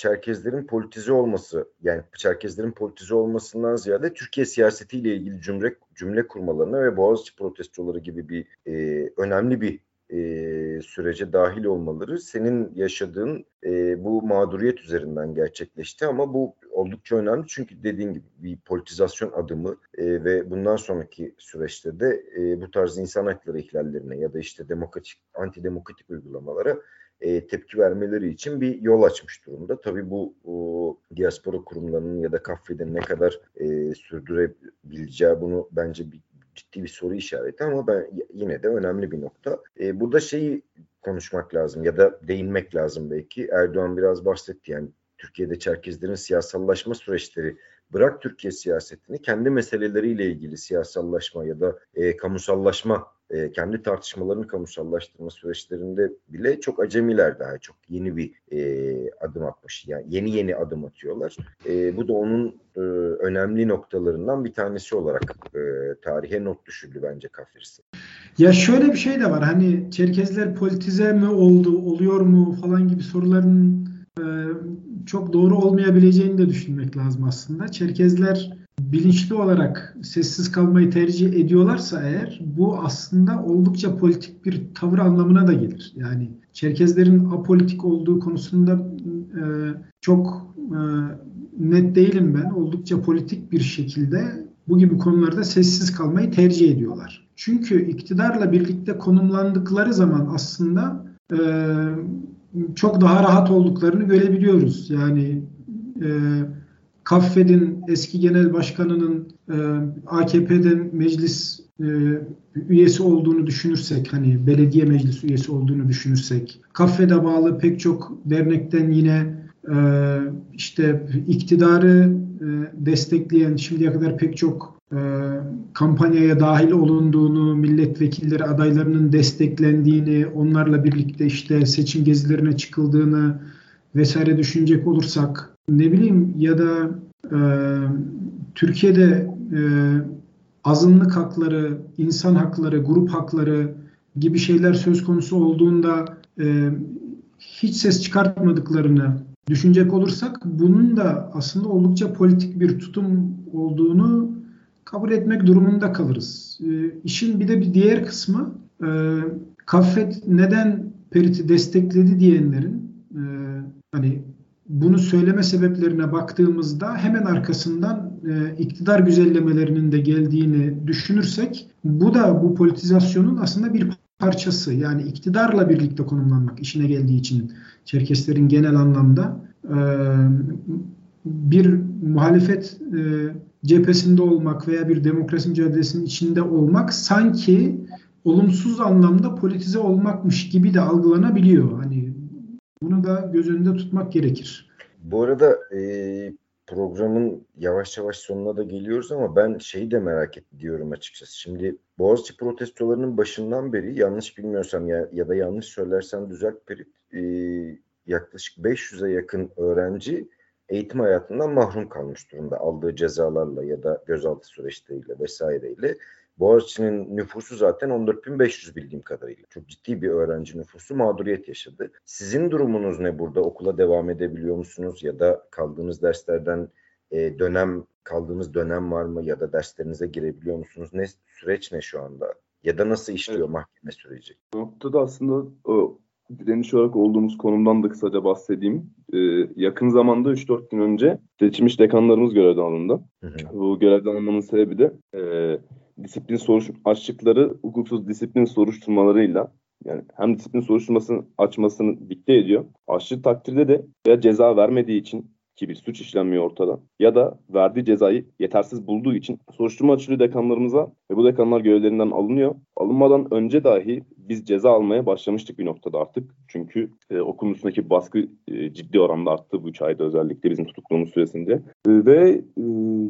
Çerkezlerin politize olması yani Çerkezlerin politize olmasından ziyade Türkiye siyasetiyle ilgili cümle cümle kurmalarına ve Boğaziçi protestoları gibi bir e, önemli bir e, sürece dahil olmaları senin yaşadığın e, bu mağduriyet üzerinden gerçekleşti. Ama bu oldukça önemli çünkü dediğin gibi bir politizasyon adımı e, ve bundan sonraki süreçte de e, bu tarz insan hakları ihlallerine ya da işte demokratik antidemokratik uygulamalara e, tepki vermeleri için bir yol açmış durumda. Tabii bu o, diaspora kurumlarının ya da kafede ne kadar e, sürdürebileceği bunu bence bir ciddi bir soru işareti ama ben yine de önemli bir nokta. E, burada şeyi konuşmak lazım ya da değinmek lazım belki. Erdoğan biraz bahsetti yani Türkiye'de Çerkezlerin siyasallaşma süreçleri bırak Türkiye siyasetini kendi meseleleriyle ilgili siyasallaşma ya da e, kamusallaşma e, kendi tartışmalarını kamusallaştırma süreçlerinde bile çok acemiler daha çok yeni bir e, adım atmış. Yani yeni yeni adım atıyorlar. E, bu da onun e, önemli noktalarından bir tanesi olarak e, tarihe not düşürdü bence Kafirisi. Ya şöyle bir şey de var. Hani Çerkezler politize mi oldu, oluyor mu falan gibi soruların çok doğru olmayabileceğini de düşünmek lazım aslında. Çerkezler bilinçli olarak sessiz kalmayı tercih ediyorlarsa eğer bu aslında oldukça politik bir tavır anlamına da gelir. Yani Çerkezlerin apolitik olduğu konusunda e, çok e, net değilim ben. Oldukça politik bir şekilde bu gibi konularda sessiz kalmayı tercih ediyorlar. Çünkü iktidarla birlikte konumlandıkları zaman aslında e, çok daha rahat olduklarını görebiliyoruz. Yani e, Kaffed'in eski genel başkanının e, AKP'den meclis e, üyesi olduğunu düşünürsek, hani belediye meclis üyesi olduğunu düşünürsek, Kaffed'e bağlı pek çok dernekten yine e, işte iktidarı e, destekleyen şimdiye kadar pek çok e, kampanyaya dahil olunduğunu, milletvekilleri adaylarının desteklendiğini, onlarla birlikte işte seçim gezilerine çıkıldığını vesaire düşünecek olursak ne bileyim ya da e, Türkiye'de e, azınlık hakları, insan hakları, grup hakları gibi şeyler söz konusu olduğunda e, hiç ses çıkartmadıklarını düşünecek olursak bunun da aslında oldukça politik bir tutum olduğunu kabul etmek durumunda kalırız. E, işin bir de bir diğer kısmı e, Kaffet neden Perit'i destekledi diyenlerin e, hani bunu söyleme sebeplerine baktığımızda hemen arkasından e, iktidar güzellemelerinin de geldiğini düşünürsek bu da bu politizasyonun aslında bir parçası yani iktidarla birlikte konumlanmak işine geldiği için Çerkeslerin genel anlamda e, bir muhalefet e, cephesinde olmak veya bir demokrasi mücadelesinin içinde olmak sanki olumsuz anlamda politize olmakmış gibi de algılanabiliyor. Hani bunu da göz önünde tutmak gerekir. Bu arada e, programın yavaş yavaş sonuna da geliyoruz ama ben şeyi de merak ediyorum açıkçası. Şimdi Boğaziçi protestolarının başından beri yanlış bilmiyorsam ya, ya da yanlış söylersem düzelt Perit e, yaklaşık 500'e yakın öğrenci eğitim hayatından mahrum kalmış durumda aldığı cezalarla ya da gözaltı süreçleriyle vesaireyle. Boğaziçi'nin nüfusu zaten 14.500 bildiğim kadarıyla. Çok ciddi bir öğrenci nüfusu mağduriyet yaşadı. Sizin durumunuz ne burada? Okula devam edebiliyor musunuz? Ya da kaldığınız derslerden e, dönem kaldığınız dönem var mı? Ya da derslerinize girebiliyor musunuz? Ne süreç ne şu anda? Ya da nasıl işliyor evet. mahkeme süreci? Bu noktada aslında o direniş olarak olduğumuz konumdan da kısaca bahsedeyim. Ee, yakın zamanda 3-4 gün önce seçilmiş dekanlarımız görevden alındı. Hı hı. Bu görevden alınmanın sebebi de e, disiplin soruş açlıkları hukuksuz disiplin soruşturmalarıyla yani hem disiplin soruşturmasını açmasını dikte ediyor. Aşırı takdirde de veya ceza vermediği için ki bir suç işlenmiyor ortada ya da verdiği cezayı yetersiz bulduğu için soruşturma açılıyor dekanlarımıza ve bu dekanlar görevlerinden alınıyor. Alınmadan önce dahi biz ceza almaya başlamıştık bir noktada artık. Çünkü e, okulun üstündeki baskı e, ciddi oranda arttı bu üç ayda özellikle bizim tutukluğumuz süresinde. E, ve e,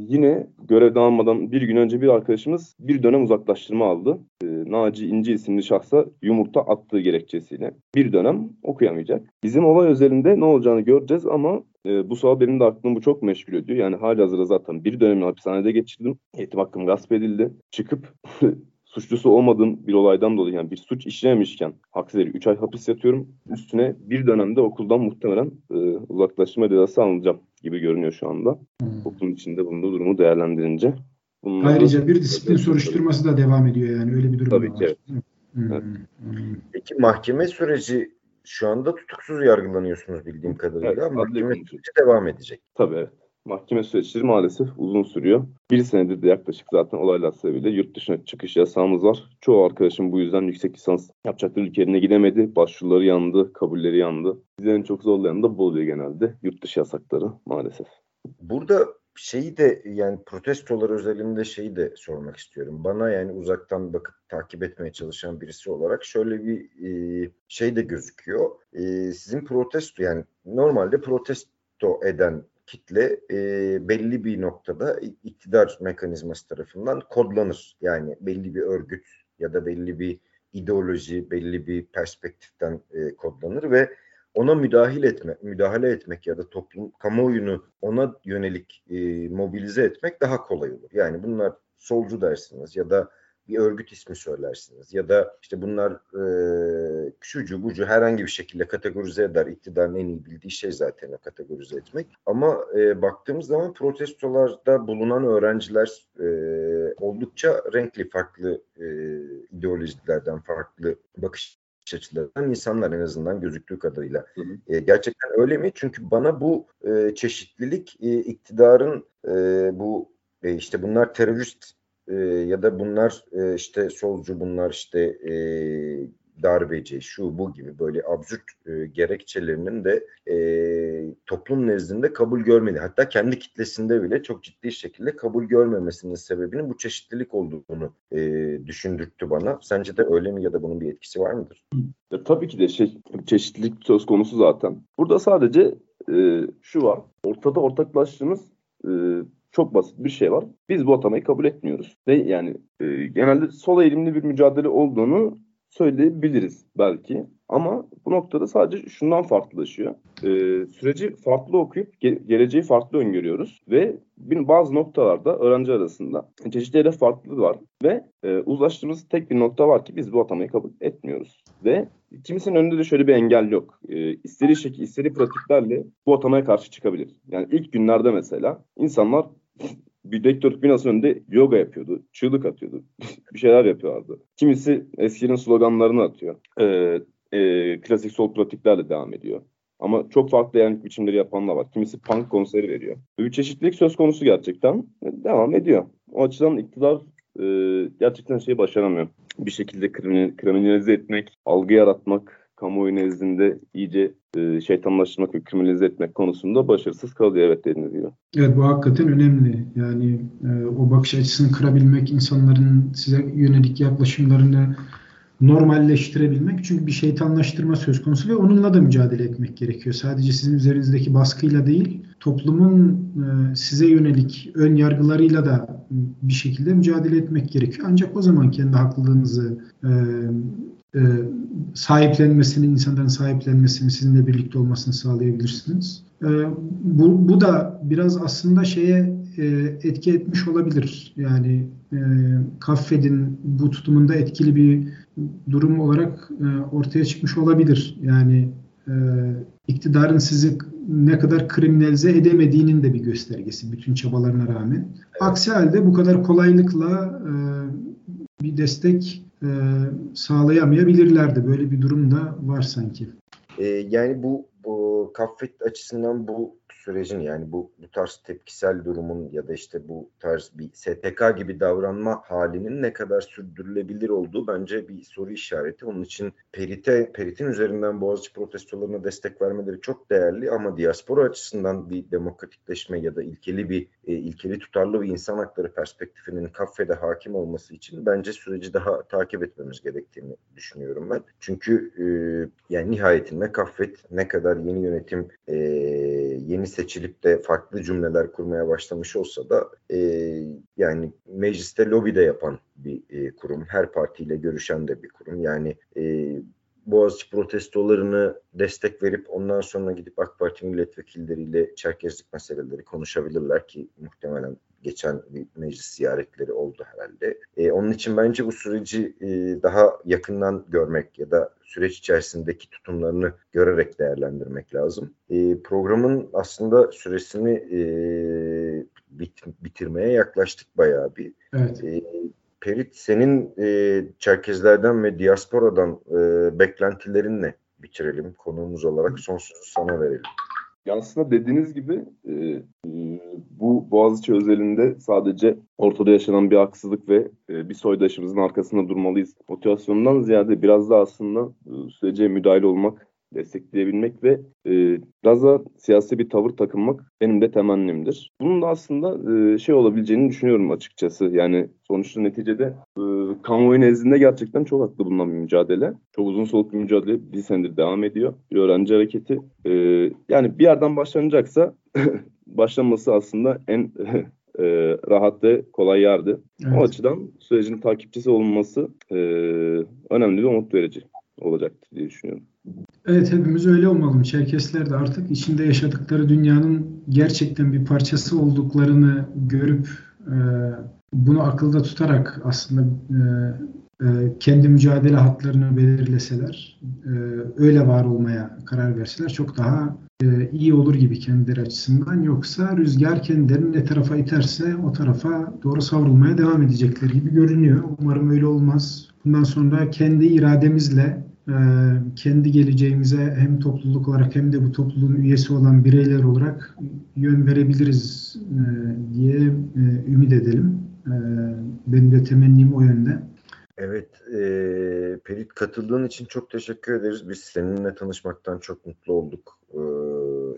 yine görevden almadan bir gün önce bir arkadaşımız bir dönem uzaklaştırma aldı. E, Naci İnci isimli şahsa yumurta attığı gerekçesiyle bir dönem okuyamayacak. Bizim olay özelinde ne olacağını göreceğiz ama e, bu sabah benim de aklımı bu çok meşgul ediyor. Yani hali hazırda zaten bir dönemi hapishanede geçirdim. Eğitim hakkım gasp edildi. Çıkıp suçlusu olmadığım bir olaydan dolayı yani bir suç işlememişken haksız yere 3 ay hapis yatıyorum. Üstüne bir dönemde okuldan muhtemelen e, uzaklaştırma cezası alınacağım gibi görünüyor şu anda. Hmm. Okulun içinde bulunduğu durumu değerlendirince. Bunları Ayrıca bir disiplin soruşturması da devam ediyor yani öyle bir durum Tabii ki evet. Hmm. evet. Peki mahkeme süreci şu anda tutuksuz yargılanıyorsunuz bildiğim kadarıyla. Evet, mahkeme süreci devam edecek. Tabii evet. Mahkeme süreçleri maalesef uzun sürüyor. Bir senedir de yaklaşık zaten olaylar sebebiyle yurt dışına çıkış yasağımız var. Çoğu arkadaşım bu yüzden yüksek lisans yapacakları ülkelerine gidemedi. Başvuruları yandı, kabulleri yandı. Bizi en çok zorlayan da bu oluyor genelde. Yurt dışı yasakları maalesef. Burada şeyi de yani protestolar özelinde şeyi de sormak istiyorum. Bana yani uzaktan bakıp takip etmeye çalışan birisi olarak şöyle bir e, şey de gözüküyor. E, sizin protesto yani normalde protesto eden kitle e, belli bir noktada iktidar mekanizması tarafından kodlanır. Yani belli bir örgüt ya da belli bir ideoloji, belli bir perspektiften e, kodlanır ve ona müdahil etme, müdahale etmek ya da toplum kamuoyunu ona yönelik e, mobilize etmek daha kolay olur. Yani bunlar solcu dersiniz ya da bir örgüt ismi söylersiniz ya da işte bunlar e, şucu bucu herhangi bir şekilde kategorize eder. İktidarın en iyi bildiği şey zaten o kategorize etmek. Ama e, baktığımız zaman protestolarda bulunan öğrenciler e, oldukça renkli, farklı e, ideolojilerden, farklı bakış açılarından insanlar en azından gözüktüğü kadarıyla. Hı hı. E, gerçekten öyle mi? Çünkü bana bu e, çeşitlilik e, iktidarın e, bu e, işte bunlar terörist e, ya da bunlar e, işte solcu bunlar işte e, darbeci şu bu gibi böyle absürt e, gerekçelerinin de e, toplum nezdinde kabul görmedi. Hatta kendi kitlesinde bile çok ciddi şekilde kabul görmemesinin sebebinin bu çeşitlilik olduğunu e, düşündürttü bana. Sence de öyle mi ya da bunun bir etkisi var mıdır? Ya, tabii ki de şey çeşitlilik söz konusu zaten. Burada sadece e, şu var. Ortada ortaklaştığımız e, çok basit bir şey var. Biz bu atamayı kabul etmiyoruz. Ve yani e, genelde sol eğilimli bir mücadele olduğunu söyleyebiliriz belki. Ama bu noktada sadece şundan farklılaşıyor. Ee, süreci farklı okuyup ge- geleceği farklı öngörüyoruz ve bazı noktalarda öğrenci arasında çeşitli hedef farklılığı var ve e, uzlaştığımız tek bir nokta var ki biz bu atamayı kabul etmiyoruz. Ve kimisinin önünde de şöyle bir engel yok. E, istediği şekil, istediği pratiklerle bu atamaya karşı çıkabilir. Yani ilk günlerde mesela insanlar bir rektörlük binası önünde yoga yapıyordu. Çığlık atıyordu. bir şeyler yapıyorlardı. Kimisi eskinin sloganlarını atıyor. Ee, e, klasik sol pratiklerle devam ediyor. Ama çok farklı yani biçimleri yapanlar var. Kimisi punk konseri veriyor. Bir çeşitlilik söz konusu gerçekten. Devam ediyor. O açıdan iktidar e, gerçekten şeyi başaramıyor. bir şekilde kriminalize etmek, algı yaratmak, kamuoyu nezdinde iyice e, şeytanlaştırmak ve kriminalize etmek konusunda başarısız kalıyor evet dediğiniz gibi. Evet bu hakikaten önemli. Yani e, o bakış açısını kırabilmek, insanların size yönelik yaklaşımlarını normalleştirebilmek. Çünkü bir şeytanlaştırma söz konusu ve onunla da mücadele etmek gerekiyor. Sadece sizin üzerinizdeki baskıyla değil, toplumun e, size yönelik ön yargılarıyla da bir şekilde mücadele etmek gerekiyor. Ancak o zaman kendi haklılığınızı e, sahiplenmesini, insanların sahiplenmesini, sizinle birlikte olmasını sağlayabilirsiniz. E, bu, bu da biraz aslında şeye e, etki etmiş olabilir. Yani e, Kaffed'in bu tutumunda etkili bir durum olarak e, ortaya çıkmış olabilir. Yani e, iktidarın sizi ne kadar kriminalize edemediğinin de bir göstergesi bütün çabalarına rağmen. Aksi halde bu kadar kolaylıkla e, bir destek e, sağlayamayabilirlerdi. Böyle bir durum da var sanki. E, yani bu, bu Kaffet açısından bu sürecin yani bu, bu tarz tepkisel durumun ya da işte bu tarz bir STK gibi davranma halinin ne kadar sürdürülebilir olduğu bence bir soru işareti. Onun için Perit'e, Perit'in üzerinden Boğaziçi protestolarına destek vermeleri çok değerli ama diaspora açısından bir demokratikleşme ya da ilkeli bir e, ilkeli tutarlı bir insan hakları perspektifinin kafede hakim olması için bence süreci daha takip etmemiz gerektiğini düşünüyorum ben. Çünkü e, yani nihayetinde kaffet ne kadar yeni yönetim e, yeni seçilip de farklı cümleler kurmaya başlamış olsa da e, yani mecliste lobi de yapan bir e, kurum. Her partiyle görüşen de bir kurum. Yani e, Boğaziçi protestolarını destek verip ondan sonra gidip AK Parti milletvekilleriyle Çerkezlik meseleleri konuşabilirler ki muhtemelen geçen bir meclis ziyaretleri oldu herhalde. E, onun için bence bu süreci e, daha yakından görmek ya da süreç içerisindeki tutumlarını görerek değerlendirmek lazım. E, programın aslında süresini e, bit, bitirmeye yaklaştık bayağı bir. Evet. E, Perit senin e, Çerkezlerden ve diasporadan e, beklentilerin ne? Bitirelim konuğumuz olarak son sözü sana verelim. Aslında dediğiniz gibi e, e, bu Boğaziçi özelinde sadece ortada yaşanan bir haksızlık ve e, bir soydaşımızın arkasında durmalıyız motivasyonundan ziyade biraz da aslında e, sürece müdahale olmak destekleyebilmek ve e, biraz da siyasi bir tavır takınmak benim de temennimdir. Bunun da aslında e, şey olabileceğini düşünüyorum açıkçası. Yani sonuçta neticede e, kamuoyu nezdinde gerçekten çok haklı bulunan bir mücadele. Çok uzun soluklu bir mücadele bir senedir devam ediyor. Bir öğrenci hareketi. E, yani bir yerden başlanacaksa başlanması aslında en e, rahat ve kolay yerdi. Evet. O açıdan sürecin takipçisi olunması e, önemli ve umut verici olacaktır diye düşünüyorum. Evet hepimiz öyle olmalı. Çerkesler de artık içinde yaşadıkları dünyanın gerçekten bir parçası olduklarını görüp e, bunu akılda tutarak aslında e, e, kendi mücadele hatlarını belirleseler, e, öyle var olmaya karar verseler çok daha e, iyi olur gibi kendileri açısından. Yoksa rüzgar kendilerini ne tarafa iterse o tarafa doğru savrulmaya devam edecekler gibi görünüyor. Umarım öyle olmaz. Bundan sonra kendi irademizle kendi geleceğimize hem topluluk olarak hem de bu topluluğun üyesi olan bireyler olarak yön verebiliriz e, diye e, ümit edelim. E, benim de temennim o yönde. Evet, e, Perit katıldığın için çok teşekkür ederiz. Biz seninle tanışmaktan çok mutlu olduk. E,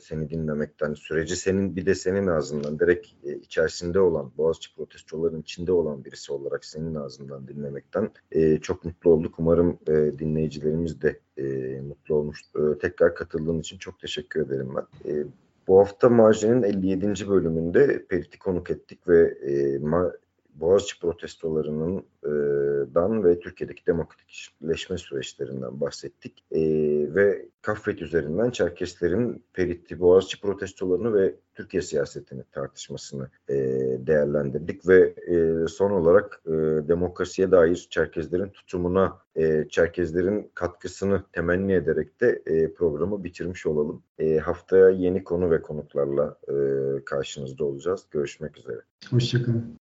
seni dinlemekten, süreci senin bir de senin ağzından direkt e, içerisinde olan, Boğaziçi protestoların içinde olan birisi olarak senin ağzından dinlemekten e, çok mutlu olduk. Umarım e, dinleyicilerimiz de e, mutlu olmuş. E, tekrar katıldığın için çok teşekkür ederim ben. E, bu hafta Marjin'in 57. bölümünde Perit'i konuk ettik ve e, ma Boğaziçi protestolarının dan ve Türkiye'deki demokratikleşme süreçlerinden bahsettik. E, ve Kaffet üzerinden Çerkeslerin Feritli Boğaziçi protestolarını ve Türkiye siyasetini tartışmasını e, değerlendirdik ve e, son olarak e, demokrasiye dair Çerkezlerin tutumuna, e, Çerkezlerin katkısını temenni ederek de e, programı bitirmiş olalım. E, haftaya yeni konu ve konuklarla e, karşınızda olacağız. Görüşmek üzere. Hoşçakalın.